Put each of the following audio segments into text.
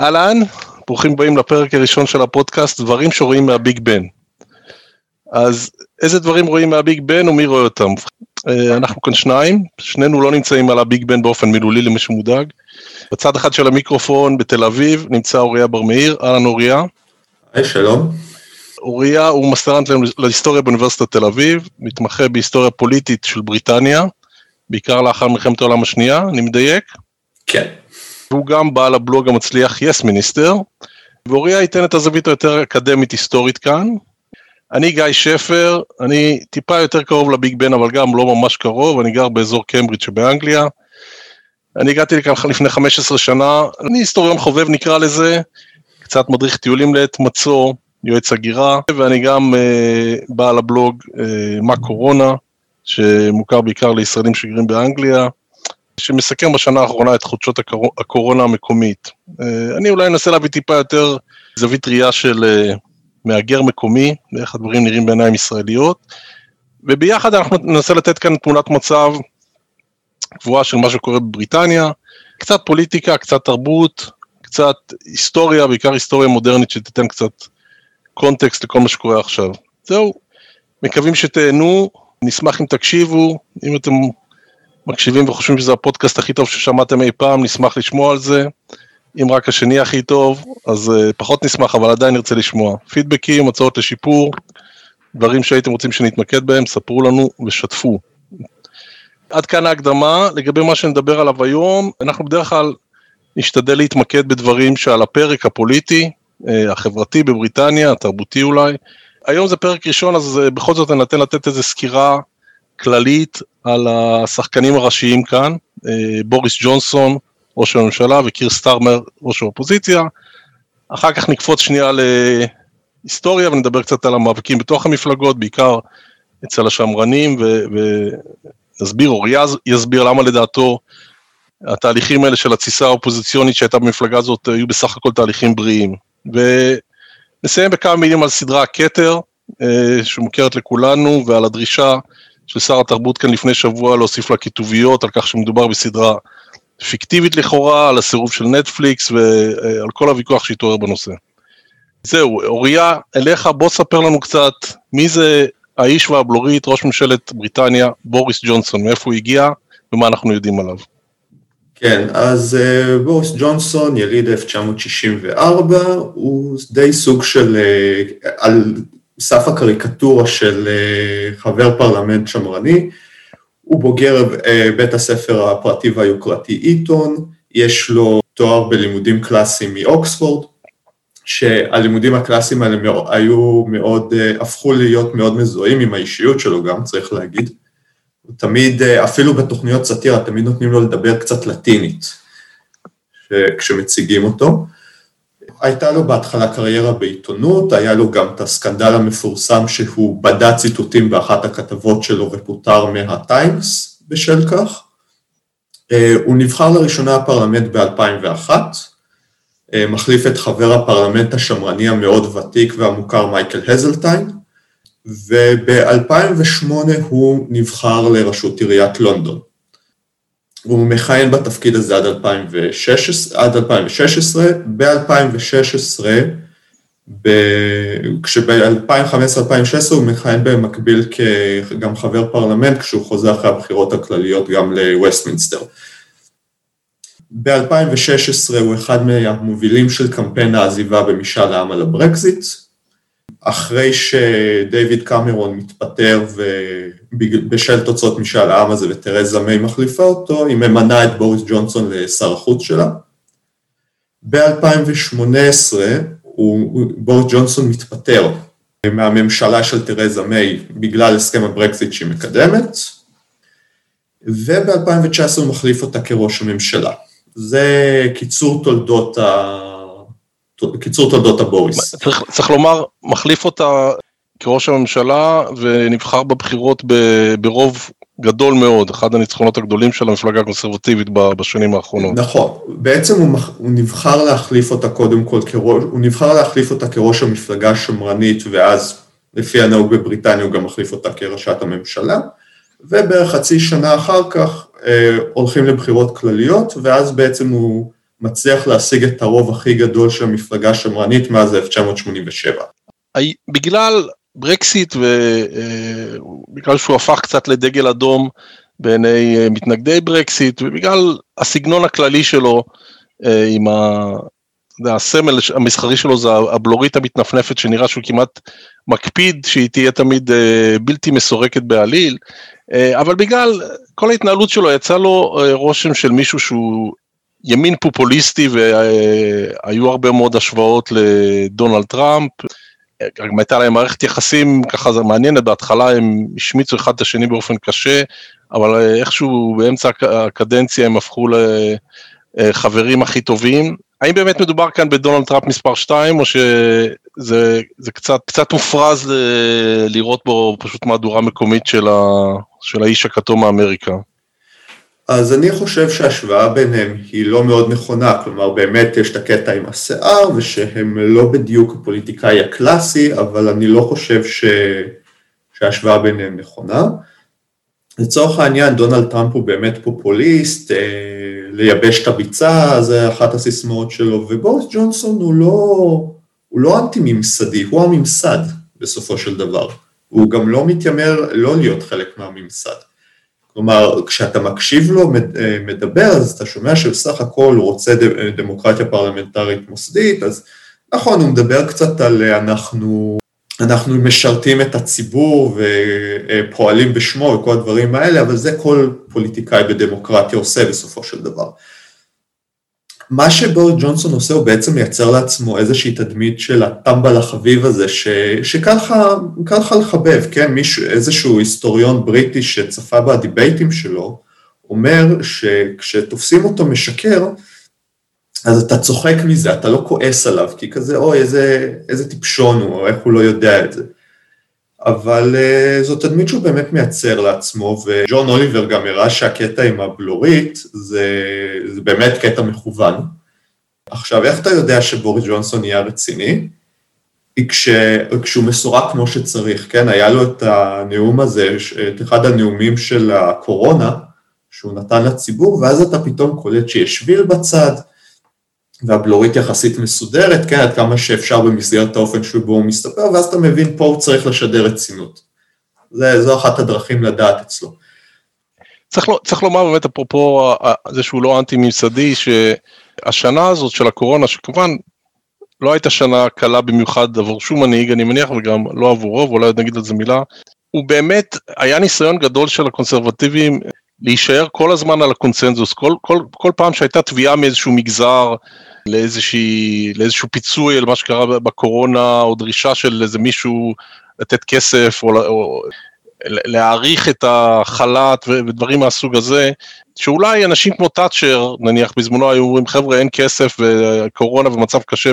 אהלן, ברוכים הבאים לפרק הראשון של הפודקאסט, דברים שרואים מהביג בן. אז איזה דברים רואים מהביג בן ומי רואה אותם? אה, אנחנו כאן שניים, שנינו לא נמצאים על הביג בן באופן מילולי למי שמודאג. בצד אחד של המיקרופון בתל אביב נמצא אוריה בר מאיר, אהלן אוריה. היי, שלום. אוריה הוא מסטרנט להיסטוריה באוניברסיטת תל אביב, מתמחה בהיסטוריה פוליטית של בריטניה, בעיקר לאחר מלחמת העולם השנייה, אני מדייק? כן. והוא גם בעל הבלוג המצליח Yes Minister, ואוריה ייתן את הזווית היותר אקדמית היסטורית כאן. אני גיא שפר, אני טיפה יותר קרוב לביג בן, אבל גם לא ממש קרוב, אני גר באזור קיימברידג' שבאנגליה. אני הגעתי לכאן לפני 15 שנה, אני היסטוריון חובב נקרא לזה, קצת מדריך טיולים לעת מצוא, יועץ הגירה, ואני גם אה, בעל הבלוג אה, מה קורונה, שמוכר בעיקר לישראלים שגרים באנגליה. שמסכם בשנה האחרונה את חודשות הקורונה המקומית. אה, אני אולי אנסה להביא טיפה יותר זווית ראייה של אה, מהגר מקומי, ואיך הדברים נראים בעיניים ישראליות, וביחד אנחנו ננסה לתת כאן תמונת מצב קבועה של מה שקורה בבריטניה, קצת פוליטיקה, קצת תרבות, קצת היסטוריה, בעיקר היסטוריה מודרנית שתיתן קצת קונטקסט לכל מה שקורה עכשיו. זהו, מקווים שתהנו, נשמח אם תקשיבו, אם אתם מקשיבים וחושבים שזה הפודקאסט הכי טוב ששמעתם אי פעם, נשמח לשמוע על זה. אם רק השני הכי טוב, אז uh, פחות נשמח, אבל עדיין נרצה לשמוע. פידבקים, הצעות לשיפור, דברים שהייתם רוצים שנתמקד בהם, ספרו לנו ושתפו. עד כאן ההקדמה. לגבי מה שנדבר עליו היום, אנחנו בדרך כלל נשתדל להתמקד בדברים שעל הפרק הפוליטי, uh, החברתי בבריטניה, התרבותי אולי. היום זה פרק ראשון, אז uh, בכל זאת אני נתן לתת איזו סקירה כללית על השחקנים הראשיים כאן, אה, בוריס ג'ונסון, ראש הממשלה, וקיר סטארמר, ראש האופוזיציה. אחר כך נקפוץ שנייה להיסטוריה ונדבר קצת על המאבקים בתוך המפלגות, בעיקר אצל השמרנים, ונסביר, או יסביר למה לדעתו התהליכים האלה של התסיסה האופוזיציונית שהייתה במפלגה הזאת היו בסך הכל תהליכים בריאים. ונסיים בכמה מילים על סדרה כתר, אה, שמוכרת לכולנו, ועל הדרישה של שר התרבות כאן לפני שבוע להוסיף לה כיתוביות על כך שמדובר בסדרה פיקטיבית לכאורה, על הסירוב של נטפליקס ועל כל הוויכוח שהתעורר בנושא. זהו, אוריה, אליך, בוא ספר לנו קצת מי זה האיש והבלורית, ראש ממשלת בריטניה, בוריס ג'ונסון, מאיפה הוא הגיע ומה אנחנו יודעים עליו. כן, אז uh, בוריס ג'ונסון, יליד 1964, הוא די סוג של, uh, על סף הקריקטורה של אה, חבר פרלמנט שמרני, הוא בוגר אה, בית הספר הפרטי והיוקרתי איתון, יש לו תואר בלימודים קלאסיים מאוקספורד, שהלימודים הקלאסיים האלה היו מאוד, אה, הפכו להיות מאוד מזוהים עם האישיות שלו גם, צריך להגיד. תמיד, אפילו בתוכניות סאטירה, תמיד נותנים לו לדבר קצת לטינית כשמציגים אותו. הייתה לו בהתחלה קריירה בעיתונות, היה לו גם את הסקנדל המפורסם שהוא בדה ציטוטים באחת הכתבות שלו ופוטר מהטיימס בשל כך. אה, הוא נבחר לראשונה הפרלמנט ב-2001, אה, מחליף את חבר הפרלמנט השמרני המאוד ותיק והמוכר מייקל הזלטיין, וב-2008 הוא נבחר לראשות עיריית לונדון. הוא מכהן בתפקיד הזה עד 2016, עד 2016. ב-2016, כשב-2015-2016 הוא מכהן במקביל כגם חבר פרלמנט, כשהוא חוזר אחרי הבחירות הכלליות גם לווסטמינסטר. ב-2016 הוא אחד מהמובילים של קמפיין העזיבה במשאל העם על הברקזיט, אחרי שדייוויד קמרון מתפטר בשל תוצאות משאל העם הזה ותרזה מיי מחליפה אותו, היא ממנה את בוריס ג'ונסון לשר החוץ שלה. ב-2018 בוריס ג'ונסון מתפטר מהממשלה של תרזה מיי בגלל הסכם הברקזיט שהיא מקדמת, וב-2019 הוא מחליף אותה כראש הממשלה. זה קיצור תולדות ה... בקיצור תולדות הבוריס. צריך, צריך לומר, מחליף אותה כראש הממשלה ונבחר בבחירות ברוב גדול מאוד, אחד הניצחונות הגדולים של המפלגה הקונסרבטיבית בשנים האחרונות. נכון, בעצם הוא, הוא נבחר להחליף אותה קודם כל כראש, הוא נבחר להחליף אותה כראש המפלגה השמרנית ואז לפי הנהוג בבריטניה הוא גם מחליף אותה כראשת הממשלה, ובערך חצי שנה אחר כך אה, הולכים לבחירות כלליות ואז בעצם הוא מצליח להשיג את הרוב הכי גדול של המפלגה השמרנית מאז 1987. בגלל ברקסיט ובגלל שהוא הפך קצת לדגל אדום בעיני אה, מתנגדי ברקסיט ובגלל הסגנון הכללי שלו אה, עם ה... הסמל המסחרי שלו זה הבלורית המתנפנפת שנראה שהוא כמעט מקפיד שהיא תהיה תמיד אה, בלתי מסורקת בעליל, אבל בגלל כל ההתנהלות שלו יצא לו רושם של מישהו שהוא ימין פופוליסטי והיו הרבה מאוד השוואות לדונלד טראמפ. גם הייתה להם מערכת יחסים ככה זה מעניינת, בהתחלה הם השמיצו אחד את השני באופן קשה, אבל איכשהו באמצע הקדנציה הם הפכו לחברים הכי טובים. האם באמת מדובר כאן בדונלד טראמפ מספר 2, או שזה קצת, קצת מופרז לראות בו פשוט מהדורה מקומית של, ה, של האיש הכתום מאמריקה? אז אני חושב שההשוואה ביניהם היא לא מאוד נכונה, כלומר באמת יש את הקטע עם השיער ושהם לא בדיוק הפוליטיקאי הקלאסי, אבל אני לא חושב ש... שההשוואה ביניהם נכונה. לצורך העניין דונלד טראמפ הוא באמת פופוליסט, אה, לייבש את הביצה, זה אחת הסיסמאות שלו, ובוריס ג'ונסון הוא לא, הוא לא אנטי ממסדי, הוא הממסד בסופו של דבר. הוא גם לא מתיימר לא להיות חלק מהממסד. כלומר, כשאתה מקשיב לו אה, מדבר, אז אתה שומע שבסך הכל הוא רוצה דמוקרטיה פרלמנטרית מוסדית, אז נכון, הוא מדבר קצת על אה, אנחנו, אנחנו משרתים את הציבור ופועלים בשמו וכל הדברים האלה, אבל זה כל פוליטיקאי בדמוקרטיה עושה בסופו של דבר. מה שבורי ג'ונסון עושה הוא בעצם מייצר לעצמו איזושהי תדמית של הטמבל החביב הזה, ש, שקל לך לחבב, כן? מישהו, איזשהו היסטוריון בריטי שצפה בדיבייטים שלו, אומר שכשתופסים אותו משקר, אז אתה צוחק מזה, אתה לא כועס עליו, כי כזה, אוי, איזה, איזה טיפשון הוא, או איך הוא לא יודע את זה. אבל uh, זו תדמית שהוא באמת מייצר לעצמו, וג'ון אוליבר גם הראה שהקטע עם הבלורית זה, זה באמת קטע מכוון. עכשיו, איך אתה יודע שבוריס ג'ונסון נהיה רציני? כש, כשהוא מסורק כמו שצריך, כן? היה לו את הנאום הזה, את אחד הנאומים של הקורונה, שהוא נתן לציבור, ואז אתה פתאום קולט שיש שביל בצד, והבלורית יחסית מסודרת, כן, עד כמה שאפשר במסגרת האופן שבו הוא מסתפר, ואז אתה מבין, פה הוא צריך לשדר רצינות. זו אחת הדרכים לדעת אצלו. צריך, לא, צריך לומר באמת, אפרופו זה שהוא לא אנטי-ממסדי, שהשנה הזאת של הקורונה, שכמובן לא הייתה שנה קלה במיוחד עבור שום מנהיג, אני מניח, וגם לא עבור רוב, אולי נגיד על זה מילה, הוא באמת, היה ניסיון גדול של הקונסרבטיבים להישאר כל הזמן על הקונצנזוס, כל, כל, כל פעם שהייתה תביעה מאיזשהו מגזר, לאיזושהי, לאיזשהו פיצוי על מה שקרה בקורונה, או דרישה של איזה מישהו לתת כסף, או, או להעריך את החל"ת ודברים מהסוג הזה, שאולי אנשים כמו תאצ'ר, נניח בזמנו היו אומרים, חבר'ה, אין כסף וקורונה ומצב קשה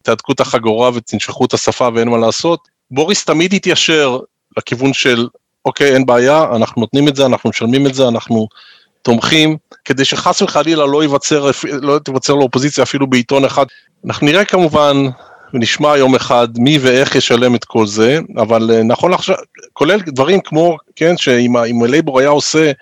ותהדקו את החגורה ותנשכו את השפה ואין מה לעשות. בוריס תמיד התיישר לכיוון של, אוקיי, אין בעיה, אנחנו נותנים את זה, אנחנו משלמים את זה, אנחנו תומכים, כדי שחס וחלילה לא ייווצר, לא תיווצר לאופוזיציה אפילו בעיתון אחד. אנחנו נראה כמובן ונשמע יום אחד מי ואיך ישלם את כל זה, אבל אה, נכון עכשיו, כולל דברים כמו, כן, שאם לייבור היה עושה,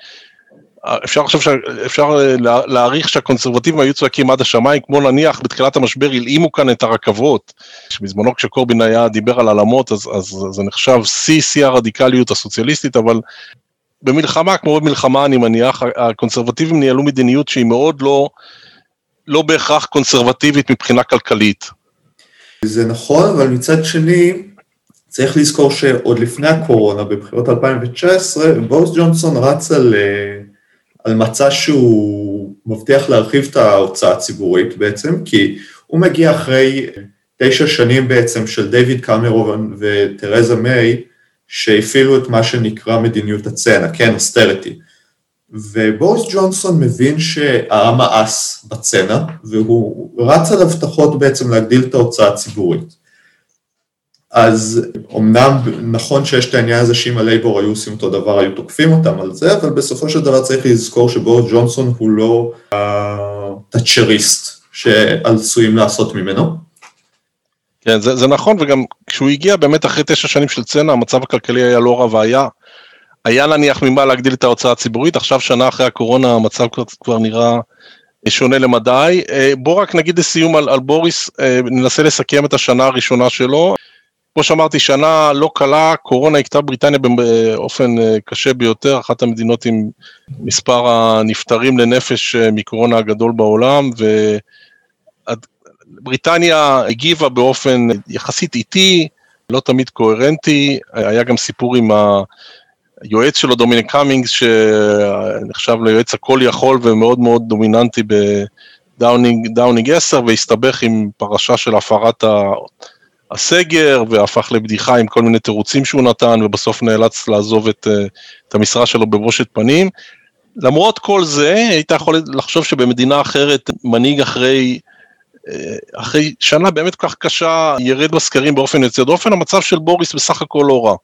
אפשר עכשיו, אפשר אה, להעריך שהקונסרבטיבים היו צועקים עד השמיים, כמו נניח בתחילת המשבר הלאימו כאן את הרכבות, שבזמנו כשקורבין היה דיבר על הלמות, אז, אז זה נחשב שיא שיא הרדיקליות הסוציאליסטית, אבל במלחמה, כמו במלחמה אני מניח, הקונסרבטיבים ניהלו מדיניות שהיא מאוד לא, לא בהכרח קונסרבטיבית מבחינה כלכלית. זה נכון, אבל מצד שני, צריך לזכור שעוד לפני הקורונה, בבחירות 2019, בוריס ג'ונסון רץ על, אה, על מצע שהוא מבטיח להרחיב את ההוצאה הציבורית בעצם, כי הוא מגיע אחרי תשע שנים בעצם של דיוויד קמרון ותרזה מיי, שהפעילו את מה שנקרא מדיניות הצנע, כן, אסטריטי. ובוריס ג'ונסון מבין שהעם מאס בצנע, והוא רץ על הבטחות בעצם להגדיל את ההוצאה הציבורית. אז אמנם נכון שיש את העניין הזה שאם הלייבור היו עושים אותו דבר, היו תוקפים אותם על זה, אבל בסופו של דבר צריך לזכור שבוריס ג'ונסון הוא לא התאצ'ריסט שעשויים לעשות ממנו. כן, זה, זה נכון, וגם כשהוא הגיע באמת אחרי תשע שנים של צנע, המצב הכלכלי היה לא רע והיה, היה נניח ממה להגדיל את ההוצאה הציבורית, עכשיו שנה אחרי הקורונה המצב כבר, כבר נראה שונה למדי. בוא רק נגיד לסיום על, על בוריס, ננסה לסכם את השנה הראשונה שלו. כמו שאמרתי, שנה לא קלה, קורונה הכתה בריטניה באופן קשה ביותר, אחת המדינות עם מספר הנפטרים לנפש מקורונה הגדול בעולם, ובריטניה הגיבה באופן יחסית איטי, לא תמיד קוהרנטי, היה גם סיפור עם היועץ שלו, דומיניק קאמינגס, שנחשב ליועץ הכל יכול ומאוד מאוד דומיננטי בדאונינג 10, והסתבך עם פרשה של הפרת הסגר, והפך לבדיחה עם כל מיני תירוצים שהוא נתן, ובסוף נאלץ לעזוב את, את המשרה שלו בבושת פנים. למרות כל זה, היית יכול לחשוב שבמדינה אחרת, מנהיג אחרי אחרי שנה באמת כל כך קשה, ירד בסקרים באופן יוצא דופן, המצב של בוריס בסך הכל לא רע.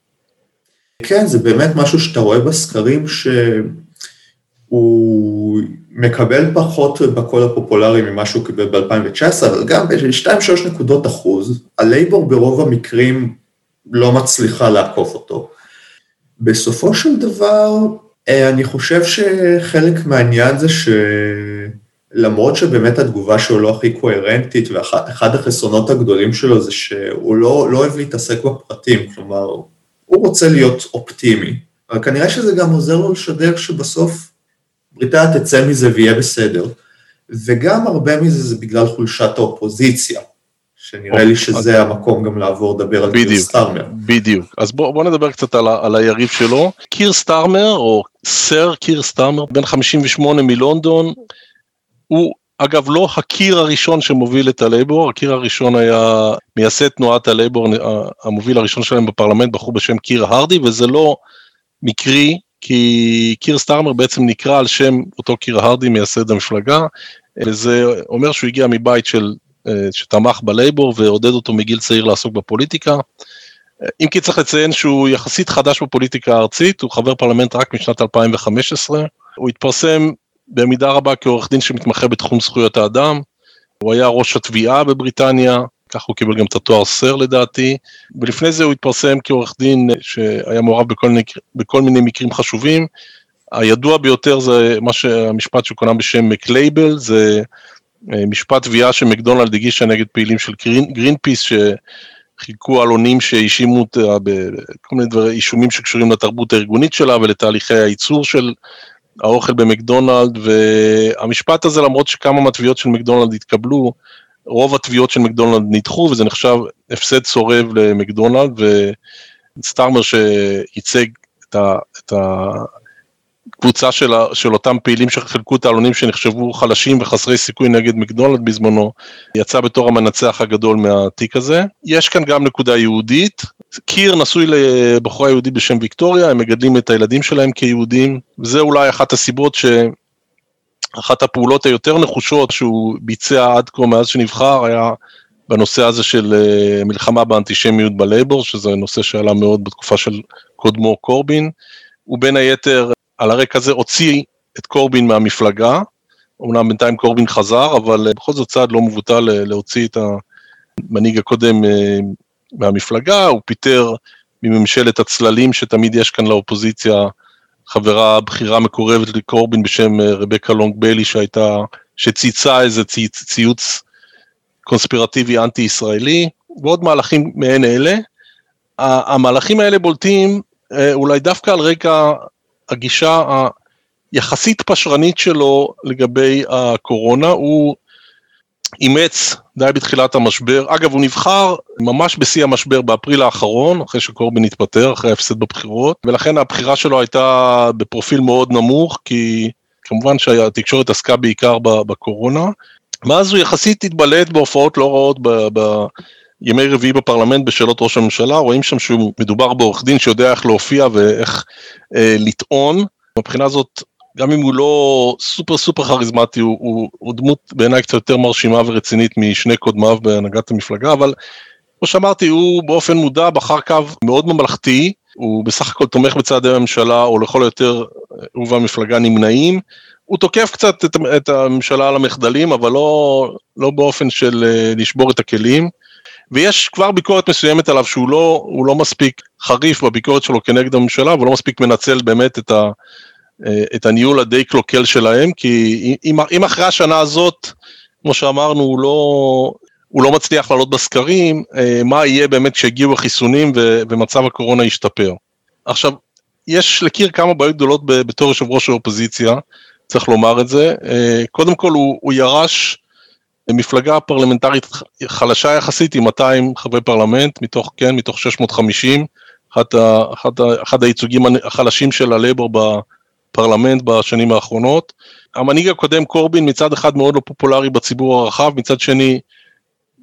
כן, זה באמת משהו שאתה רואה בסקרים שהוא מקבל פחות בקול הפופולרי ממה שהוא קיבל ב-2019, אבל גם ב-2-3 נקודות אחוז, הלייבור ברוב המקרים לא מצליחה לעקוף אותו. בסופו של דבר, אה, אני חושב שחלק מהעניין זה ש... למרות שבאמת התגובה שלו לא הכי קוהרנטית, ואחד החסרונות הגדולים שלו זה שהוא לא, לא אוהב להתעסק בפרטים, כלומר, הוא רוצה להיות אופטימי, אבל כנראה שזה גם עוזר לו לשדר שבסוף בריטניה תצא מזה ויהיה בסדר, וגם הרבה מזה זה בגלל חולשת האופוזיציה, שנראה לי שזה המקום גם לעבור לדבר על קיר סטארמר. בדיוק, אז בואו בוא נדבר קצת על, על היריב שלו. קיר סטארמר, או סר קיר סטארמר, בן 58 מלונדון, הוא אגב לא הקיר הראשון שמוביל את הלייבור, הקיר הראשון היה מייסד תנועת הלייבור, המוביל הראשון שלהם בפרלמנט, בחור בשם קיר הרדי, וזה לא מקרי, כי קיר סטארמר בעצם נקרא על שם אותו קיר הרדי, מייסד המפלגה, וזה אומר שהוא הגיע מבית של, שתמך בלייבור ועודד אותו מגיל צעיר לעסוק בפוליטיקה. אם כי צריך לציין שהוא יחסית חדש בפוליטיקה הארצית, הוא חבר פרלמנט רק משנת 2015, הוא התפרסם במידה רבה כעורך דין שמתמחה בתחום זכויות האדם, הוא היה ראש התביעה בבריטניה, כך הוא קיבל גם את התואר סר לדעתי, ולפני זה הוא התפרסם כעורך דין שהיה מעורב בכל בכל מיני מקרים חשובים. הידוע ביותר זה מה שהמשפט שהוא כונה בשם McLibel, זה אה, משפט תביעה שמקדונלד הגישה נגד פעילים של גרין, גרינפיס, שחילקו עלונים שהאשימו אותה בכל מיני דברי אישומים שקשורים לתרבות הארגונית שלה ולתהליכי הייצור של האוכל במקדונלד, והמשפט הזה, למרות שכמה מהתביעות של מקדונלד התקבלו, רוב התביעות של מקדונלד נדחו, וזה נחשב הפסד צורב למקדונלד, וסטארמר שייצג את, ה, את הקבוצה של, ה, של אותם פעילים שחילקו את העלונים שנחשבו חלשים וחסרי סיכוי נגד מקדונלד בזמנו, יצא בתור המנצח הגדול מהתיק הזה. יש כאן גם נקודה יהודית, קיר נשוי לבחורה יהודית בשם ויקטוריה, הם מגדלים את הילדים שלהם כיהודים, וזה אולי אחת הסיבות ש... אחת הפעולות היותר נחושות שהוא ביצע עד כה מאז שנבחר היה בנושא הזה של אה, מלחמה באנטישמיות בלייבור, שזה נושא שעלה מאוד בתקופה של קודמו קורבין. הוא בין היתר על הרקע הזה הוציא את קורבין מהמפלגה, אמנם בינתיים קורבין חזר, אבל בכל זאת צעד לא מבוטל להוציא את המנהיג הקודם אה, מהמפלגה, הוא פיטר מממשלת הצללים שתמיד יש כאן לאופוזיציה חברה בכירה מקורבת לקורבין בשם אה, רבקה לונג ביילי שהייתה, שצייצה איזה ציוץ, ציוץ קונספירטיבי אנטי ישראלי, ועוד מהלכים מעין אלה. המהלכים האלה בולטים אה, אולי דווקא על רקע הגישה היחסית פשרנית שלו לגבי הקורונה, הוא אימץ די בתחילת המשבר, אגב הוא נבחר ממש בשיא המשבר באפריל האחרון, אחרי שקורבין התפטר, אחרי ההפסד בבחירות, ולכן הבחירה שלו הייתה בפרופיל מאוד נמוך, כי כמובן שהתקשורת עסקה בעיקר בקורונה. מאז הוא יחסית התבלט בהופעות לא רעות ב... ב ימי רביעי בפרלמנט בשאלות ראש הממשלה, רואים שם שהוא מדובר בעורך דין שיודע איך להופיע ואיך אה, לטעון. מבחינה הזאת גם אם הוא לא סופר סופר כריזמטי, הוא, הוא, הוא דמות בעיניי קצת יותר מרשימה ורצינית משני קודמיו בהנהגת המפלגה, אבל כמו שאמרתי, הוא באופן מודע בחר קו מאוד ממלכתי, הוא בסך הכל תומך בצעדי הממשלה, או לכל היותר הוא והמפלגה נמנעים. הוא תוקף קצת את, את הממשלה על המחדלים, אבל לא, לא באופן של אה, לשבור את הכלים. ויש כבר ביקורת מסוימת עליו שהוא לא, לא מספיק חריף בביקורת שלו כנגד הממשלה, והוא לא מספיק מנצל באמת את ה... את הניהול הדי קלוקל שלהם, כי אם, אם אחרי השנה הזאת, כמו שאמרנו, הוא לא, הוא לא מצליח לעלות בסקרים, מה יהיה באמת כשיגיעו החיסונים ומצב הקורונה ישתפר. עכשיו, יש לקיר כמה בעיות גדולות בתור יושב ראש האופוזיציה, צריך לומר את זה. קודם כל, הוא, הוא ירש מפלגה פרלמנטרית חלשה יחסית עם 200 חברי פרלמנט, מתוך, כן, מתוך 650, אחד, אחד, אחד הייצוגים החלשים של הלייבור בפרלמנט בשנים האחרונות. המנהיג הקודם קורבין מצד אחד מאוד לא פופולרי בציבור הרחב, מצד שני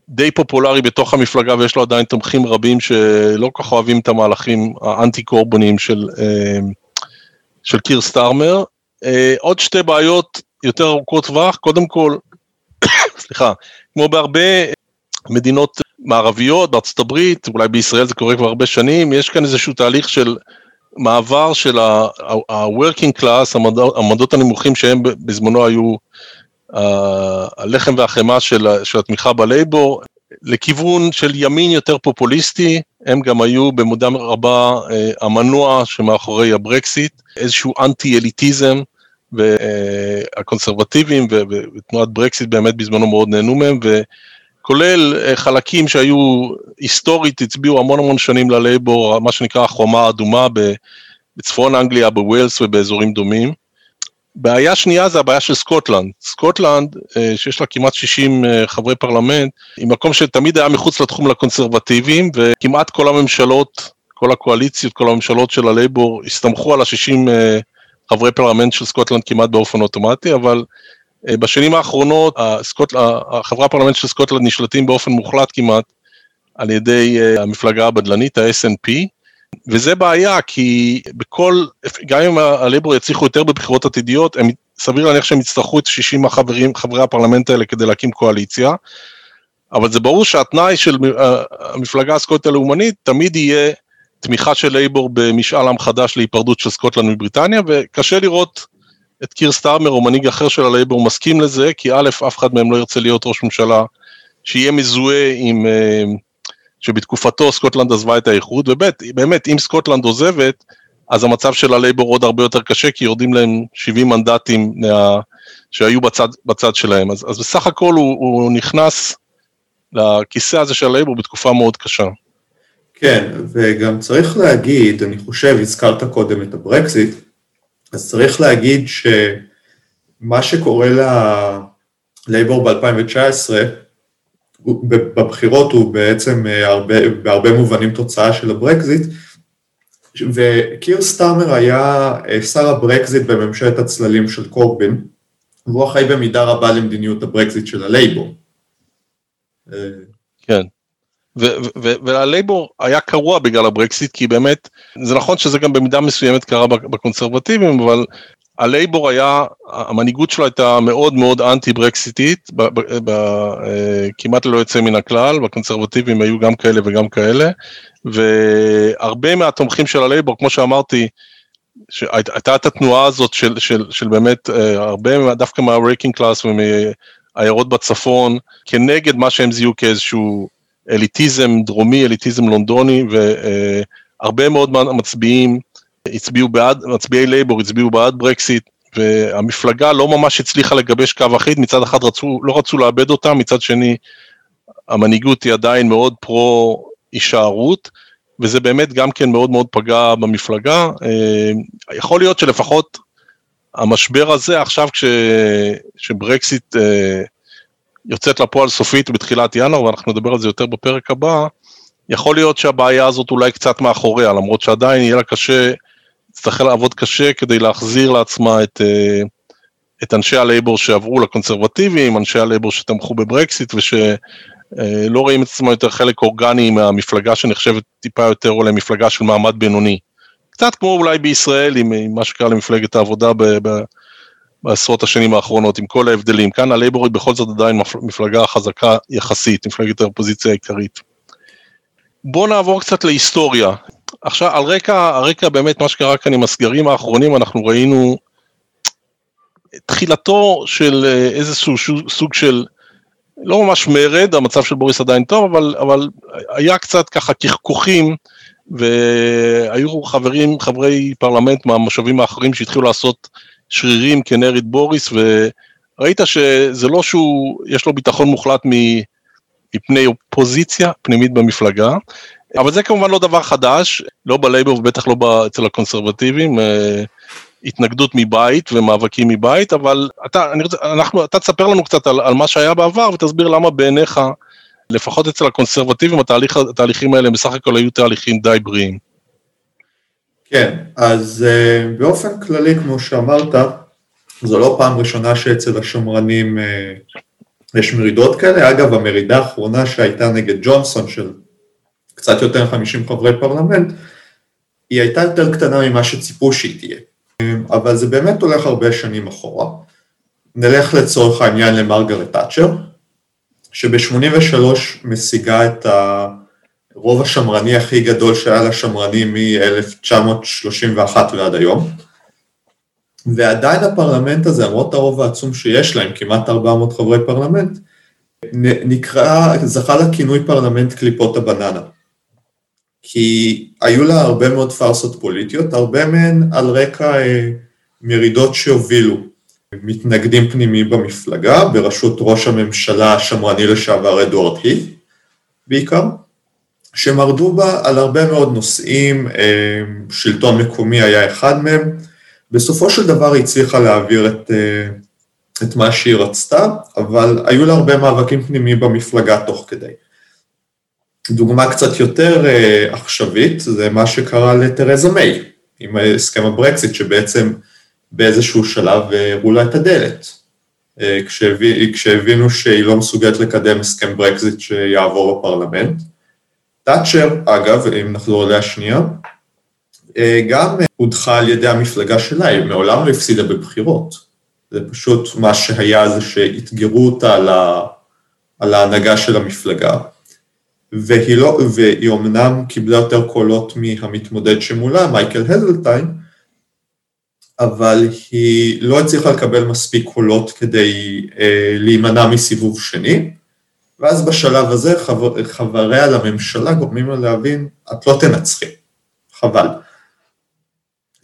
די פופולרי בתוך המפלגה ויש לו עדיין תומכים רבים שלא כל כך אוהבים את המהלכים האנטי קורבניים של, אה, של קיר סטארמר. אה, עוד שתי בעיות יותר ארוכות טווח, קודם כל סליחה, כמו בהרבה מדינות מערביות, בארצות הברית, אולי בישראל זה קורה כבר הרבה שנים, יש כאן איזשהו תהליך של מעבר של ה-working class, המדות הנמוכים שהם בזמנו היו הלחם והחמאה של, של התמיכה בלייבור, לכיוון של ימין יותר פופוליסטי, הם גם היו במודע רבה אה, המנוע שמאחורי הברקסיט, איזשהו אנטי-אליטיזם, והקונסרבטיבים ותנועת ברקסיט באמת בזמנו מאוד נהנו מהם, וכולל אה, חלקים שהיו היסטורית, הצביעו המון המון שנים ללייבור, מה שנקרא החומה האדומה בצפון אנגליה, בווילס ובאזורים דומים. בעיה שנייה זה הבעיה של סקוטלנד. סקוטלנד, אה, שיש לה כמעט 60 אה, חברי פרלמנט, היא מקום שתמיד היה מחוץ לתחום לקונסרבטיבים, וכמעט כל הממשלות, כל הקואליציות, כל הממשלות של הלייבור הסתמכו על ה-60 חברי פרלמנט של סקוטלנד כמעט באופן אוטומטי, אבל בשנים האחרונות הסקוט, החברי הפרלמנט של סקוטלנד נשלטים באופן מוחלט כמעט על ידי אה, המפלגה הבדלנית, ה-SNP, וזה בעיה כי בכל, גם אם הלייבור יצליחו יותר בבחירות עתידיות, הם, סביר להניח שהם יצטרכו את 60 החברים, חברי הפרלמנט האלה כדי להקים קואליציה, אבל זה ברור שהתנאי של אה, המפלגה הסקוטית הלאומנית תמיד יהיה תמיכה של לייבור במשאל עם חדש להיפרדות של סקוטלנד מבריטניה, וקשה לראות את קיר סטארמר או מנהיג אחר של הלייבור מסכים לזה, כי א', אף אחד מהם לא ירצה להיות ראש ממשלה שיהיה מזוהה עם, אה, שבתקופתו סקוטלנד עזבה את האיחוד, וב', באמת, אם סקוטלנד עוזבת, אז המצב של הלייבור עוד הרבה יותר קשה, כי יורדים להם 70 מנדטים מה, שהיו בצד, בצד שלהם. אז, אז בסך הכל הוא, הוא נכנס לכיסא הזה של הלייבור בתקופה מאוד קשה. כן, וגם צריך להגיד, אני חושב, הזכרת קודם את הברקזיט, אז צריך להגיד שמה שקורה ללייבור ב-2019, בבחירות הוא בעצם אה, הרבה, בהרבה מובנים תוצאה של הברקזיט, וקיר סטארמר היה אה, שר הברקזיט בממשלת הצללים של קורבין, והוא אחראי במידה רבה למדיניות הברקזיט של הלייבור. כן. וללייבור היה קרוע בגלל הברקסיט, כי באמת, זה נכון שזה גם במידה מסוימת קרה בקונסרבטיבים, אבל הלייבור היה, המנהיגות שלו הייתה מאוד מאוד אנטי ברקסיטית, אה, כמעט ללא יוצא מן הכלל, בקונסרבטיבים היו גם כאלה וגם כאלה, והרבה מהתומכים של הלייבור, כמו שאמרתי, שהייתה את התנועה הזאת של, של, של באמת אה, הרבה דווקא מה working class ומעיירות בצפון, כנגד מה שהם זיהו כאיזשהו אליטיזם דרומי, אליטיזם לונדוני, והרבה מאוד מצביעים הצביעו בעד, מצביעי לייבור הצביעו בעד ברקסיט, והמפלגה לא ממש הצליחה לגבש קו אחיד, מצד אחד רצו, לא רצו לאבד אותה, מצד שני המנהיגות היא עדיין מאוד פרו הישארות, וזה באמת גם כן מאוד מאוד פגע במפלגה. אה, יכול להיות שלפחות המשבר הזה עכשיו כש, שברקסיט אה, יוצאת לפועל סופית בתחילת ינואר, ואנחנו נדבר על זה יותר בפרק הבא, יכול להיות שהבעיה הזאת אולי קצת מאחוריה, למרות שעדיין יהיה לה קשה, תצטרך לעבוד קשה כדי להחזיר לעצמה את, אה, את אנשי הלייבור שעברו לקונסרבטיבים, אנשי הלייבור שתמכו בברקסיט ושלא אה, רואים את עצמם יותר חלק אורגני מהמפלגה שנחשבת טיפה יותר אולי מפלגה של מעמד בינוני. קצת כמו אולי בישראל עם, עם מה שקרה למפלגת העבודה ב, ב, בעשרות השנים האחרונות, עם כל ההבדלים. כאן הלייבורית בכל זאת עדיין מפלגה חזקה יחסית, מפלגת האופוזיציה העיקרית. בואו נעבור קצת להיסטוריה. עכשיו, על רקע, הרקע באמת מה שקרה כאן עם הסגרים האחרונים, אנחנו ראינו תחילתו של אה, איזשהו סוג של, לא ממש מרד, המצב של בוריס עדיין טוב, אבל, אבל היה קצת ככה כחכוכים והיו חברים, חברי פרלמנט מהמושבים האחרים שהתחילו לעשות שרירים כנריד בוריס, וראית שזה לא שהוא, יש לו ביטחון מוחלט מפני אופוזיציה פנימית במפלגה, אבל זה כמובן לא דבר חדש, לא בלייבור ובטח לא אצל הקונסרבטיבים, אה, התנגדות מבית ומאבקים מבית, אבל אתה, אני רוצה, אנחנו, אתה תספר לנו קצת על, על מה שהיה בעבר ותסביר למה בעיניך, לפחות אצל הקונסרבטיבים, התהליך, התהליכים האלה בסך הכל היו תהליכים די בריאים. כן, אז uh, באופן כללי, כמו שאמרת, זו לא פעם ראשונה שאצל השמרנים uh, יש מרידות כאלה. אגב, המרידה האחרונה שהייתה נגד ג'ונסון של קצת יותר מ-50 חברי פרלמנט, היא הייתה יותר קטנה ממה שציפו שהיא תהיה. אבל זה באמת הולך הרבה שנים אחורה. נלך לצורך העניין למרגרט תאצ'ר, שב-83 משיגה את הרוב השמרני הכי גדול שהיה לשמרנים מ-1931 ועד היום. ועדיין הפרלמנט הזה, למרות הרוב העצום שיש להם, כמעט 400 חברי פרלמנט, נקרא, זכה לכינוי פרלמנט קליפות הבננה. כי היו לה הרבה מאוד פארסות פוליטיות, הרבה מהן על רקע אה, מרידות שהובילו מתנגדים פנימיים במפלגה, בראשות ראש הממשלה השמרני לשעבר אדוארד הית', בעיקר, שמרדו בה על הרבה מאוד נושאים, אה, שלטון מקומי היה אחד מהם, בסופו של דבר היא הצליחה להעביר את, אה, את מה שהיא רצתה, אבל היו לה הרבה מאבקים פנימיים במפלגה תוך כדי. דוגמה קצת יותר אה, עכשווית, זה מה שקרה לתרזה מיי, עם הסכם הברקזיט, שבעצם באיזשהו שלב אה, הראו לה את הדלת. כשהבינו שהיא לא מסוגלת לקדם הסכם ברקזיט שיעבור בפרלמנט. תאצ'ר, אגב, אם נחזור אליה שנייה, uh, גם הודחה על ידי המפלגה שלה, היא מעולם לא הפסידה בבחירות. זה פשוט מה שהיה זה שאתגרו אותה על, ה, על ההנהגה של המפלגה. והיא, לא, והיא אומנם קיבלה יותר קולות מהמתמודד שמולה, מייקל הזלטיין, אבל היא לא הצליחה לקבל מספיק קולות כדי אה, להימנע מסיבוב שני, ואז בשלב הזה חבר, חבריה לממשלה גורמים לה להבין, את לא תנצחי, חבל.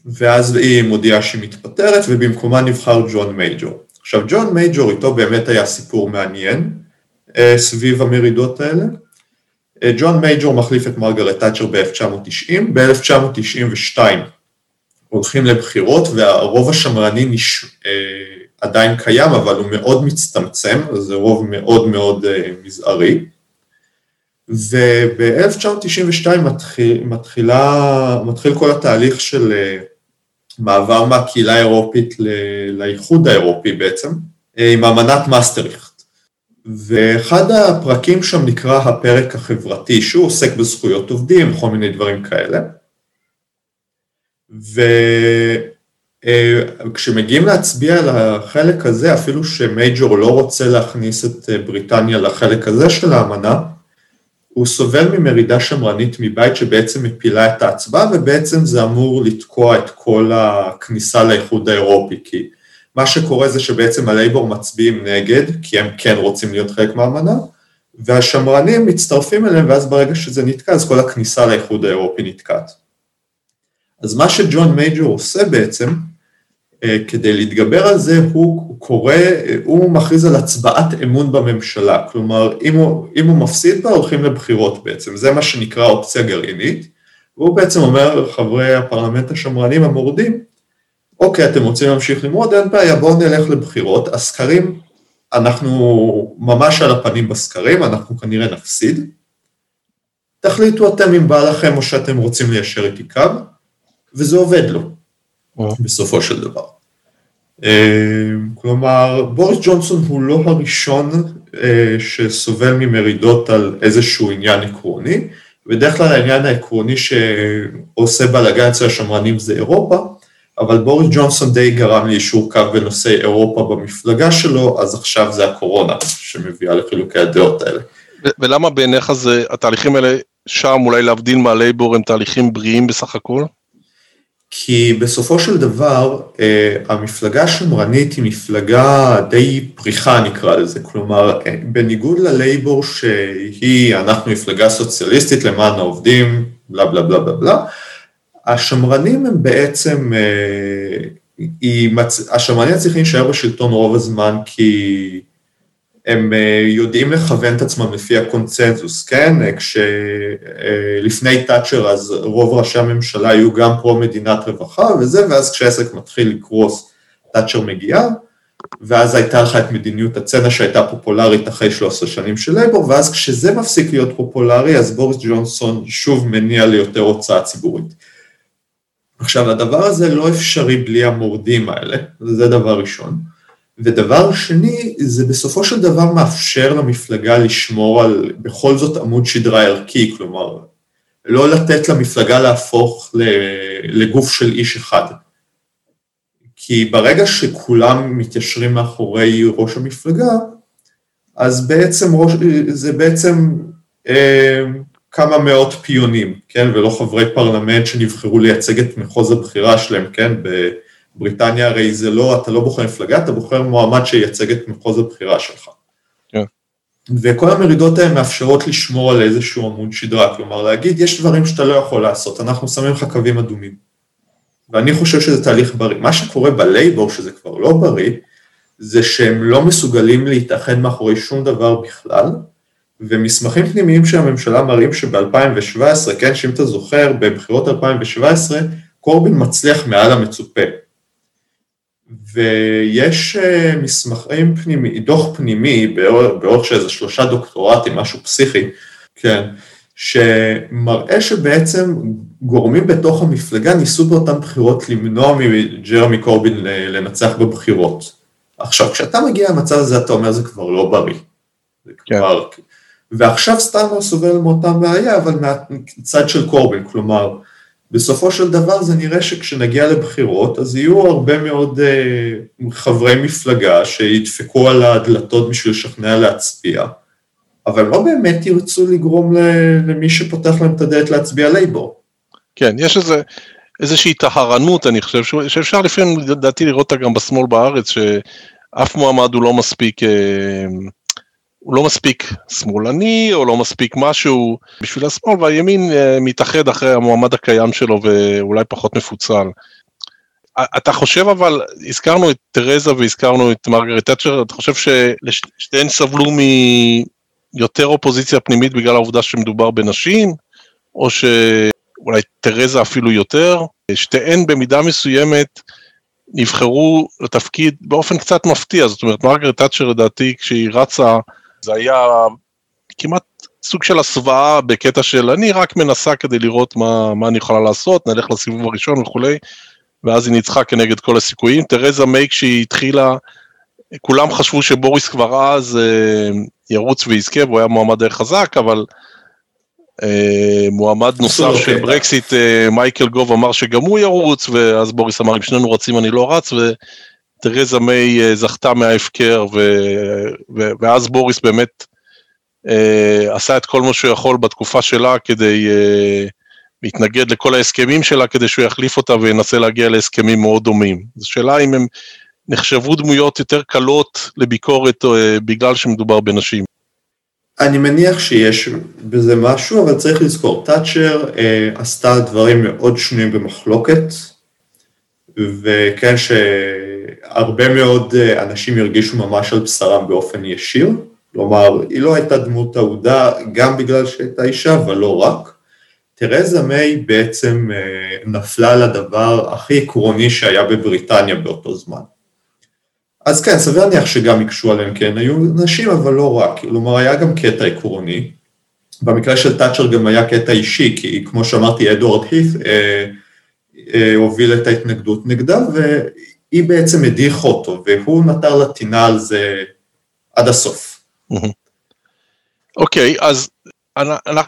ואז היא מודיעה שהיא מתפטרת, ובמקומה נבחר ג'ון מייג'ור. עכשיו, ג'ון מייג'ור איתו באמת היה סיפור מעניין אה, סביב המרידות האלה. אה, ג'ון מייג'ור מחליף את מרגרט תאצ'ר ב-1990, ב-1992 הולכים לבחירות והרוב השמרני נש... אה, עדיין קיים, אבל הוא מאוד מצטמצם, זה רוב מאוד מאוד אה, מזערי. וב-1992 מתחיל, מתחילה, מתחיל כל התהליך של מעבר מהקהילה האירופית לאיחוד האירופי בעצם, עם אמנת מאסטריכט. ואחד הפרקים שם נקרא הפרק החברתי, שהוא עוסק בזכויות עובדים וכל מיני דברים כאלה. וכשמגיעים להצביע על החלק הזה, אפילו שמייג'ור לא רוצה להכניס את בריטניה לחלק הזה של האמנה, הוא סובל ממרידה שמרנית מבית שבעצם מפילה את ההצבעה, ובעצם זה אמור לתקוע את כל הכניסה לאיחוד האירופי, כי מה שקורה זה שבעצם הלייבור מצביעים נגד, כי הם כן רוצים להיות חלק מהאמנה, והשמרנים מצטרפים אליהם, ואז ברגע שזה נתקע, אז כל הכניסה לאיחוד האירופי נתקעת. אז מה שג'ון מייג'ור עושה בעצם, אה, כדי להתגבר על זה, הוא קורא, הוא מכריז על הצבעת אמון בממשלה, כלומר, אם הוא, אם הוא מפסיד בה, הולכים לבחירות בעצם, זה מה שנקרא אופציה גרעינית, והוא בעצם אומר, חברי הפרלמנט השמרנים המורדים, אוקיי, אתם רוצים להמשיך למרוד, אין בעיה, בואו נלך לבחירות. הסקרים, אנחנו ממש על הפנים בסקרים, אנחנו כנראה נפסיד. תחליטו אתם אם בא לכם או שאתם רוצים ליישר איתי קו, וזה עובד לו, בסופו של דבר. אה, כלומר, בוריס ג'ונסון הוא לא הראשון אה, שסובל ממרידות על איזשהו עניין עקרוני, בדרך כלל העניין העקרוני שעושה בלאגן אצל השמרנים זה אירופה, אבל בוריס ג'ונסון די גרם ליישור קו בנושא אירופה במפלגה שלו, אז עכשיו זה הקורונה שמביאה לחילוקי הדעות האלה. ולמה בעיניך זה, התהליכים האלה שם אולי להבדיל מהלייבור הם תהליכים בריאים בסך הכל? כי בסופו של דבר, אה, המפלגה השמרנית היא מפלגה די פריחה נקרא לזה, כלומר, בניגוד ללייבור שהיא, אנחנו מפלגה סוציאליסטית למען העובדים, בלה בלה בלה בלה בלה. השמרנים הם בעצם, אה, מצ... השמרנים צריכים להישאר בשלטון רוב הזמן כי הם אה, יודעים לכוון את עצמם לפי הקונצנזוס, כן? אה, כשלפני תאצ'ר אז רוב ראשי הממשלה היו גם פרו מדינת רווחה וזה, ואז כשהעסק מתחיל לקרוס, תאצ'ר מגיעה, ואז הייתה לך את מדיניות הצנע שהייתה פופולרית אחרי 13 שנים של לייבור, ואז כשזה מפסיק להיות פופולרי, אז בוריס ג'ונסון שוב מניע ליותר הוצאה ציבורית. עכשיו, הדבר הזה לא אפשרי בלי המורדים האלה, זה דבר ראשון. ודבר שני, זה בסופו של דבר מאפשר למפלגה לשמור על בכל זאת עמוד שדרה ערכי, כלומר, לא לתת למפלגה להפוך לגוף של איש אחד. כי ברגע שכולם מתיישרים מאחורי ראש המפלגה, אז בעצם ראש, זה בעצם אה, כמה מאות פיונים, כן, ולא חברי פרלמנט שנבחרו לייצג את מחוז הבחירה שלהם, כן, בבריטניה הרי זה לא, אתה לא בוחר מפלגה, אתה בוחר מועמד שייצג את מחוז הבחירה שלך. כן. וכל המרידות האלה מאפשרות לשמור על איזשהו עמוד שדרה, כלומר להגיד, יש דברים שאתה לא יכול לעשות, אנחנו שמים לך קווים אדומים. ואני חושב שזה תהליך בריא. מה שקורה בלייבור, שזה כבר לא בריא, זה שהם לא מסוגלים להתאחד מאחורי שום דבר בכלל, ומסמכים פנימיים של הממשלה מראים שב-2017, כן, שאם אתה זוכר, בבחירות 2017, קורבין מצליח מעל המצופה. ויש אה, מסמכים פנימי, דוח פנימי, באורך של איזה שלושה דוקטורטים, משהו פסיכי, כן, שמראה שבעצם גורמים בתוך המפלגה ניסו באותן בחירות למנוע מג'רמי קורבין לנצח בבחירות. עכשיו, כשאתה מגיע למצב הזה, אתה אומר, זה כבר לא בריא. זה כן. כבר... ועכשיו סטארנר סובל מאותה בעיה, אבל מהצד של קורבין, כלומר, בסופו של דבר זה נראה שכשנגיע לבחירות, אז יהיו הרבה מאוד uh, חברי מפלגה שידפקו על הדלתות בשביל לשכנע להצביע, אבל לא באמת ירצו לגרום למי שפותח להם את הדלת להצביע לייבור. כן, יש איזה, איזושהי טהרנות, אני חושב, שאפשר לפעמים, לדעתי, לראות אותה גם בשמאל בארץ, שאף מועמד הוא לא מספיק, אה, הוא לא מספיק שמאלני, או לא מספיק משהו בשביל השמאל, והימין אה, מתאחד אחרי המועמד הקיים שלו ואולי פחות מפוצל. אתה חושב אבל, הזכרנו את תרזה והזכרנו את מרגרט תאצ'ר, אתה חושב ששתיהן סבלו מיותר אופוזיציה פנימית בגלל העובדה שמדובר בנשים, או ש... אולי תרזה אפילו יותר, שתיהן במידה מסוימת נבחרו לתפקיד באופן קצת מפתיע, זאת אומרת מרגרט תאצ'ר לדעתי כשהיא רצה זה היה כמעט סוג של הסוואה בקטע של אני רק מנסה כדי לראות מה, מה אני יכולה לעשות, נלך לסיבוב הראשון וכולי, ואז היא ניצחה כנגד כל הסיכויים. תרזה מיי כשהיא התחילה, כולם חשבו שבוריס כבר אז אה, ירוץ ויזכה והוא היה מועמד די חזק, אבל אה, מועמד נוסף של ברקסיט, אה, מייקל גוב אמר שגם הוא ירוץ, ואז בוריס אמר אם שנינו רצים אני לא רץ, ותרזה מיי אה, זכתה מההפקר, ואז בוריס באמת עשה את כל מה שהוא יכול בתקופה שלה כדי להתנגד לכל ההסכמים שלה, כדי שהוא יחליף אותה וינסה להגיע להסכמים מאוד דומים. זו שאלה אם הם נחשבו דמויות יותר קלות לביקורת בגלל שמדובר בנשים. אני מניח שיש בזה משהו, אבל צריך לזכור, תאצ'ר אה, עשתה דברים מאוד שנויים במחלוקת, וכן שהרבה מאוד אה, אנשים הרגישו ממש על בשרם באופן ישיר, כלומר, היא לא הייתה דמות אהודה גם בגלל שהייתה אישה, אבל לא רק. תרזה מיי בעצם אה, נפלה לדבר הכי עקרוני שהיה בבריטניה באותו זמן. אז כן, סביר להניח שגם יקשו עליהם, כן, היו נשים, אבל לא רק, כלומר היה גם קטע עקרוני. במקרה של תאצ'ר גם היה קטע אישי, כי כמו שאמרתי, אדוארד הית' אה, אה, הוביל את ההתנגדות נגדה, והיא בעצם הדיחה אותו, והוא נטר לטינה על זה עד הסוף. אוקיי, okay, אז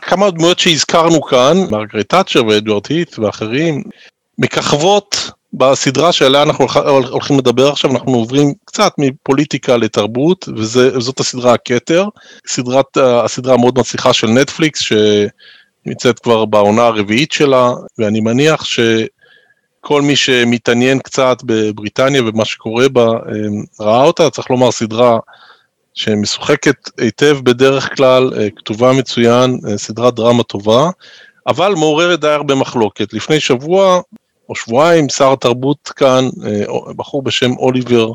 כמה דמויות שהזכרנו כאן, מרגרט תאצ'ר ואדוארד הית' ואחרים, מככבות בסדרה שעליה אנחנו הולכים לדבר עכשיו, אנחנו עוברים קצת מפוליטיקה לתרבות, וזאת הסדרה הכתר, סדרת, הסדרה המאוד מצליחה של נטפליקס, שנמצאת כבר בעונה הרביעית שלה, ואני מניח שכל מי שמתעניין קצת בבריטניה ומה שקורה בה, ראה אותה, צריך לומר סדרה שמשוחקת היטב בדרך כלל, כתובה מצוין, סדרת דרמה טובה. אבל מעוררת די הרבה מחלוקת. לפני שבוע או שבועיים שר התרבות כאן, בחור בשם אוליבר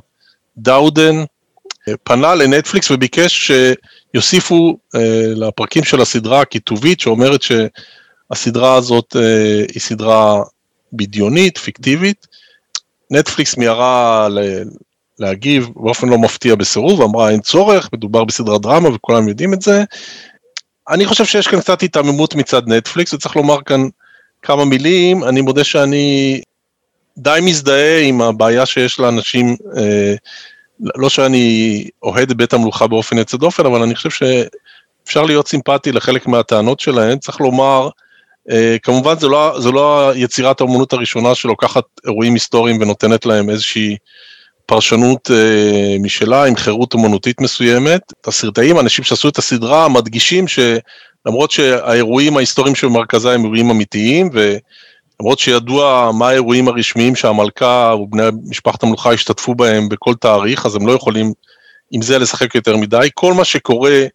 דאודן, פנה לנטפליקס וביקש שיוסיפו לפרקים של הסדרה הכיתובית שאומרת שהסדרה הזאת היא סדרה בדיונית, פיקטיבית. נטפליקס מיהרה להגיב באופן לא מפתיע בסירוב, אמרה אין צורך, מדובר בסדרת דרמה וכולם יודעים את זה. אני חושב שיש כאן קצת היתממות מצד נטפליקס, וצריך לומר כאן כמה מילים, אני מודה שאני די מזדהה עם הבעיה שיש לאנשים, אה, לא שאני אוהד בית המלוכה באופן יוצא דופן, אבל אני חושב שאפשר להיות סימפטי לחלק מהטענות שלהם, צריך לומר, כמובן זה לא, זה לא יצירת האמנות הראשונה שלוקחת אירועים היסטוריים ונותנת להם איזושהי פרשנות אה, משלה עם חירות אמנותית מסוימת. הסרטאים, האנשים שעשו את הסדרה, מדגישים שלמרות שהאירועים ההיסטוריים שבמרכזה הם אירועים אמיתיים, ולמרות שידוע מה האירועים הרשמיים שהמלכה ובני משפחת המלוכה השתתפו בהם בכל תאריך, אז הם לא יכולים עם זה לשחק יותר מדי. כל מה שקורה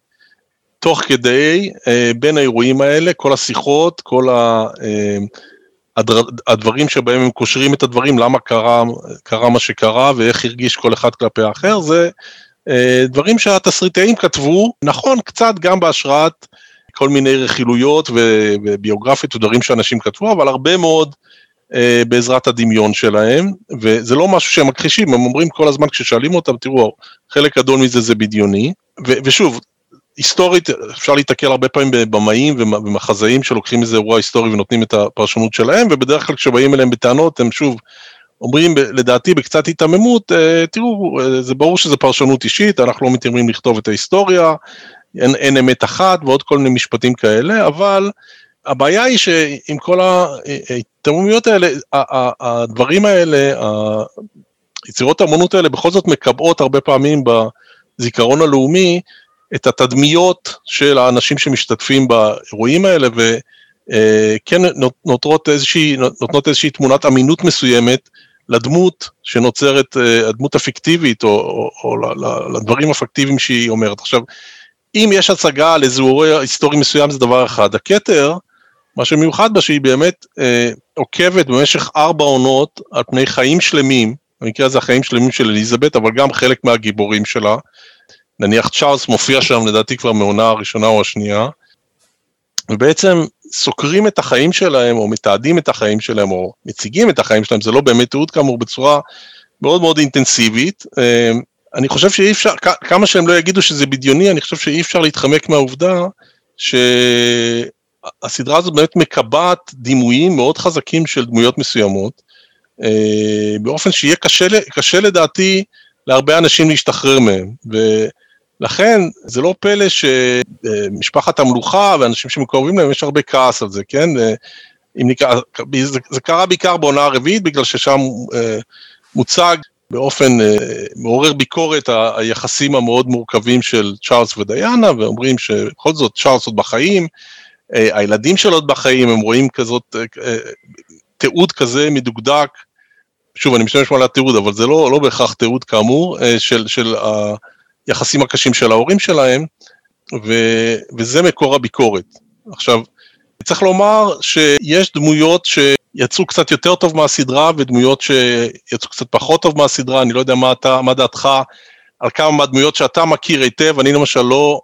תוך כדי, אה, בין האירועים האלה, כל השיחות, כל ה... אה, הדברים שבהם הם קושרים את הדברים, למה קרה, קרה מה שקרה ואיך הרגיש כל אחד כלפי האחר, זה אה, דברים שהתסריטאים כתבו, נכון, קצת גם בהשראת כל מיני רכילויות וביוגרפיות ודברים שאנשים כתבו, אבל הרבה מאוד אה, בעזרת הדמיון שלהם, וזה לא משהו שהם מכחישים, הם אומרים כל הזמן כששואלים אותם, תראו, חלק גדול מזה זה בדיוני, ושוב, היסטורית אפשר להתקל הרבה פעמים בבמאים ומחזאים שלוקחים איזה אירוע היסטורי ונותנים את הפרשנות שלהם ובדרך כלל כשבאים אליהם בטענות הם שוב אומרים לדעתי בקצת היתממות אה, תראו אה, זה ברור שזה פרשנות אישית אנחנו לא מתיימרים לכתוב את ההיסטוריה אין, אין אמת אחת ועוד כל מיני משפטים כאלה אבל הבעיה היא שעם כל ההיתממויות האלה הדברים האלה יצירות האמנות האלה בכל זאת מקבעות הרבה פעמים בזיכרון הלאומי את התדמיות של האנשים שמשתתפים באירועים האלה, וכן נותרות איזושהי, נותנות איזושהי תמונת אמינות מסוימת לדמות שנוצרת, אה, הדמות הפיקטיבית, או, או, או לדברים הפיקטיביים שהיא אומרת. עכשיו, אם יש הצגה על איזה אירוע היסטורי מסוים זה דבר אחד, הכתר, מה שמיוחד בה שהיא באמת אה, עוקבת במשך ארבע עונות על פני חיים שלמים, במקרה הזה החיים שלמים של אליזבת, אבל גם חלק מהגיבורים שלה, נניח צ'ארלס מופיע שם לדעתי כבר מעונה הראשונה או השנייה, ובעצם סוקרים את החיים שלהם, או מתעדים את החיים שלהם, או מציגים את החיים שלהם, זה לא באמת תיעוד כאמור, בצורה מאוד מאוד אינטנסיבית. אמ, אני חושב שאי אפשר, כמה שהם לא יגידו שזה בדיוני, אני חושב שאי אפשר להתחמק מהעובדה שהסדרה הזאת באמת מקבעת דימויים מאוד חזקים של דמויות מסוימות, אה, באופן שיהיה קשה, קשה לדעתי להרבה אנשים להשתחרר מהם. ו... לכן זה לא פלא שמשפחת המלוכה ואנשים שמקורבים להם יש הרבה כעס על זה, כן? אם נקרא, זה, זה קרה בעיקר בעונה הרביעית בגלל ששם אה, מוצג באופן אה, מעורר ביקורת היחסים המאוד מורכבים של צ'ארלס ודיאנה ואומרים שבכל זאת צ'ארלס עוד בחיים, אה, הילדים שלו עוד בחיים, הם רואים כזאת, תיעוד כזה מדוקדק, שוב אני משתמש על התיעוד אבל זה לא, לא בהכרח תיעוד כאמור, של, של היחסים הקשים של ההורים שלהם, ו, וזה מקור הביקורת. עכשיו, צריך לומר שיש דמויות שיצאו קצת יותר טוב מהסדרה ודמויות שיצאו קצת פחות טוב מהסדרה, אני לא יודע מה, אתה, מה דעתך על כמה מהדמויות שאתה מכיר היטב, אני למשל לא,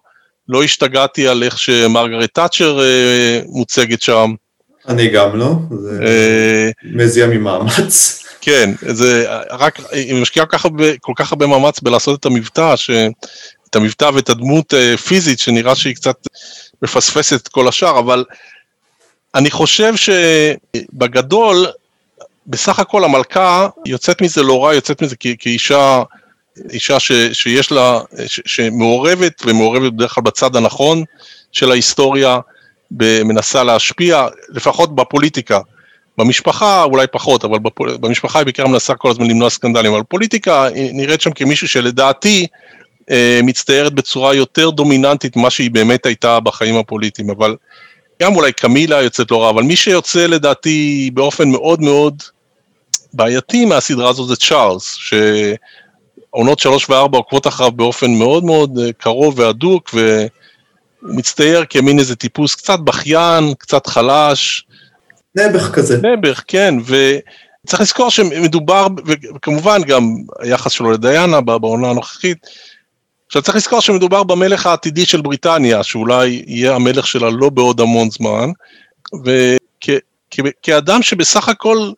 לא השתגעתי על איך שמרגרט תאצ'ר אה, מוצגת שם. אני גם לא, זה אה, מזיע ממאמץ. כן, זה רק, היא משקיעה כל כך הרבה, מאמץ בלעשות את המבטא, ש... את המבטא ואת הדמות אה, פיזית, שנראה שהיא קצת מפספסת את כל השאר, אבל אני חושב שבגדול, בסך הכל המלכה יוצאת מזה לא רע, יוצאת מזה כאישה, אישה ש, שיש לה, ש, שמעורבת, ומעורבת בדרך כלל בצד הנכון של ההיסטוריה, מנסה להשפיע, לפחות בפוליטיקה. במשפחה אולי פחות, אבל בפול... במשפחה היא בעיקר מנסה כל הזמן למנוע סקנדלים, אבל פוליטיקה נראית שם כמישהו שלדעתי אה, מצטיירת בצורה יותר דומיננטית ממה שהיא באמת הייתה בחיים הפוליטיים, אבל גם אולי קמילה יוצאת לא רע, אבל מי שיוצא לדעתי באופן מאוד מאוד בעייתי מהסדרה הזאת זה צ'ארלס, שעונות שלוש וארבע עוקבות אחריו באופן מאוד מאוד אה, קרוב והדוק, ו... הוא מצטייר כמין איזה טיפוס קצת בכיין, קצת חלש. נעבך כזה. נעבך, כן, וצריך לזכור שמדובר, וכמובן גם היחס שלו לדיאנה בעונה הנוכחית, עכשיו צריך לזכור שמדובר במלך העתידי של בריטניה, שאולי יהיה המלך שלה לא בעוד המון זמן, וכאדם שבסך הכל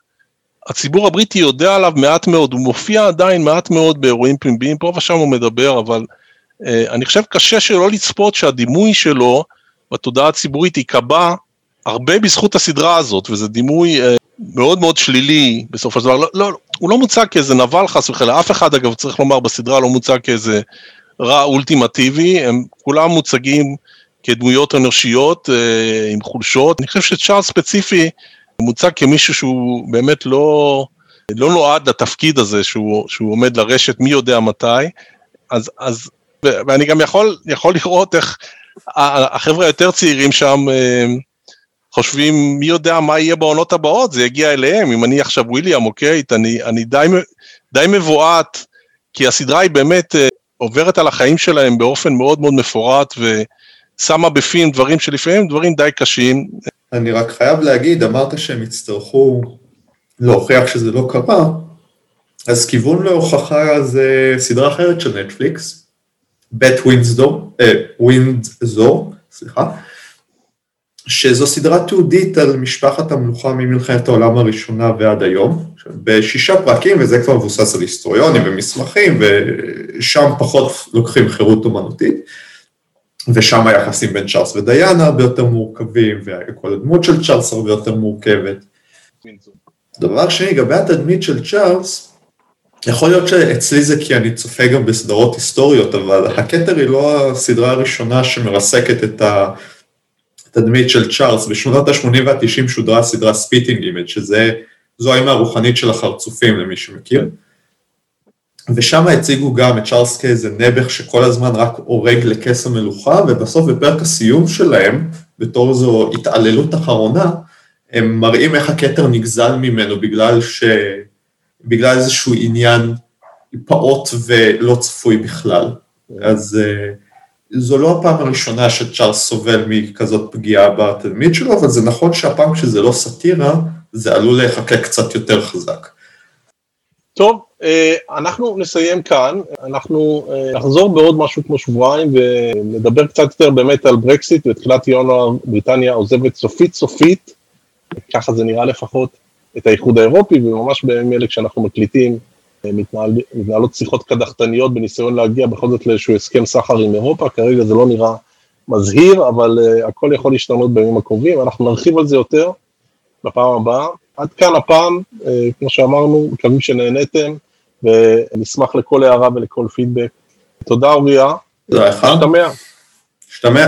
הציבור הבריטי יודע עליו מעט מאוד, הוא מופיע עדיין מעט מאוד באירועים פומביים, פה ושם הוא מדבר, אבל אה, אני חושב קשה שלא לצפות שהדימוי שלו בתודעה הציבורית ייקבע הרבה בזכות הסדרה הזאת, וזה דימוי אה, מאוד מאוד שלילי בסופו של דבר, לא, לא, הוא לא מוצג כאיזה נבל חס וחלילה, אף אחד אגב צריך לומר בסדרה לא מוצג כאיזה רע אולטימטיבי, הם כולם מוצגים כדמויות אנושיות אה, עם חולשות, אני חושב שצ'ארלס ספציפי מוצג כמישהו שהוא באמת לא, לא נועד לתפקיד הזה שהוא, שהוא עומד לרשת מי יודע מתי, אז, אז ואני גם יכול, יכול לראות איך החבר'ה היותר צעירים שם אה, חושבים מי יודע מה יהיה בעונות הבאות, זה יגיע אליהם, אם אני עכשיו וויליאם, אוקיי, אני, אני די, די מבועת, כי הסדרה היא באמת אה, עוברת על החיים שלהם באופן מאוד מאוד מפורט ושמה בפים דברים שלפעמים דברים די קשים. אני רק חייב להגיד, אמרת שהם יצטרכו להוכיח שזה לא קרה, אז כיוון להוכחה זה סדרה אחרת של נטפליקס, בית ווינדזור, אה, ווינדזור, סליחה, שזו סדרה תעודית על משפחת המלוכה ממלחמת העולם הראשונה ועד היום, בשישה פרקים, וזה כבר מבוסס על היסטוריונים ומסמכים, ושם פחות לוקחים חירות אומנותית, ושם היחסים בין צ'ארלס ודיאנה הרבה יותר מורכבים, וכל הדמות של צ'ארלס הרבה יותר מורכבת. דבר שני, לגבי התדמית של צ'ארלס, יכול להיות שאצלי זה כי אני צופה גם בסדרות היסטוריות, אבל הכתר היא לא הסדרה הראשונה שמרסקת את התדמית של צ'ארלס. בשנות ה-80 וה-90 שודרה סדרה Spitting Image, שזה, זו האמא הרוחנית של החרצופים למי שמכיר. ושם הציגו גם את צ'ארלס כאיזה נעבך שכל הזמן רק עורג לכס המלוכה, ובסוף בפרק הסיום שלהם, בתור זו התעללות אחרונה, הם מראים איך הכתר נגזל ממנו בגלל ש... בגלל איזשהו עניין פעוט ולא צפוי בכלל. אז uh, זו לא הפעם הראשונה שצ'ארלס סובל מכזאת פגיעה בתלמיד שלו, אבל זה נכון שהפעם כשזה לא סאטירה, זה עלול להיחקק קצת יותר חזק. טוב, אה, אנחנו נסיים כאן, אנחנו אה, נחזור בעוד משהו כמו שבועיים ונדבר קצת יותר באמת על ברקסיט ותחילת ינואר בריטניה עוזבת סופית סופית, ככה זה נראה לפחות, את האיחוד האירופי, וממש בימים אלה כשאנחנו מקליטים, מתנהל, מתנהלות שיחות קדחתניות בניסיון להגיע בכל זאת לאיזשהו הסכם סחר עם אירופה, כרגע זה לא נראה מזהיר, אבל uh, הכל יכול להשתנות בימים הקרובים, אנחנו נרחיב על זה יותר בפעם הבאה. עד כאן הפעם, uh, כמו שאמרנו, מקווים שנהניתם, ונשמח לכל הערה ולכל פידבק. תודה אוריה. תודה לך. נשתמע. נשתמע.